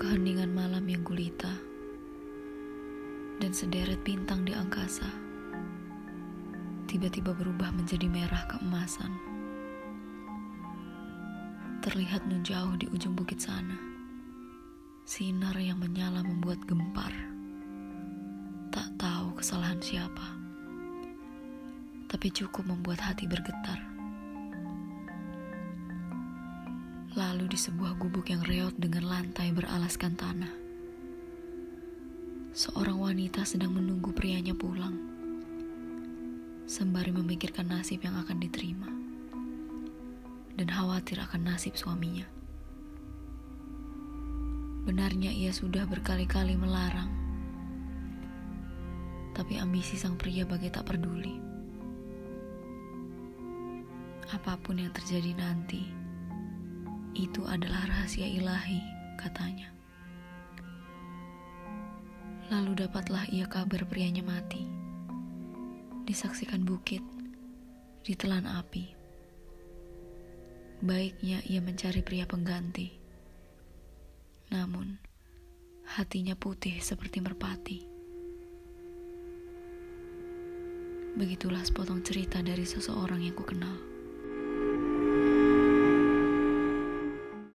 keheningan malam yang gulita, dan sederet bintang di angkasa tiba-tiba berubah menjadi merah keemasan. Terlihat nun jauh di ujung bukit sana, sinar yang menyala membuat gempar. Tak tahu kesalahan siapa, tapi cukup membuat hati bergetar. Lalu di sebuah gubuk yang reot dengan lantai beralaskan tanah, seorang wanita sedang menunggu prianya pulang sembari memikirkan nasib yang akan diterima dan khawatir akan nasib suaminya. Benarnya ia sudah berkali-kali melarang, tapi ambisi sang pria bagai tak peduli. Apa pun yang terjadi nanti, itu adalah rahasia ilahi, katanya. Lalu dapatlah ia kabar prianya mati disaksikan bukit, ditelan api. Baiknya ia mencari pria pengganti. Namun, hatinya putih seperti merpati. Begitulah sepotong cerita dari seseorang yang ku kenal.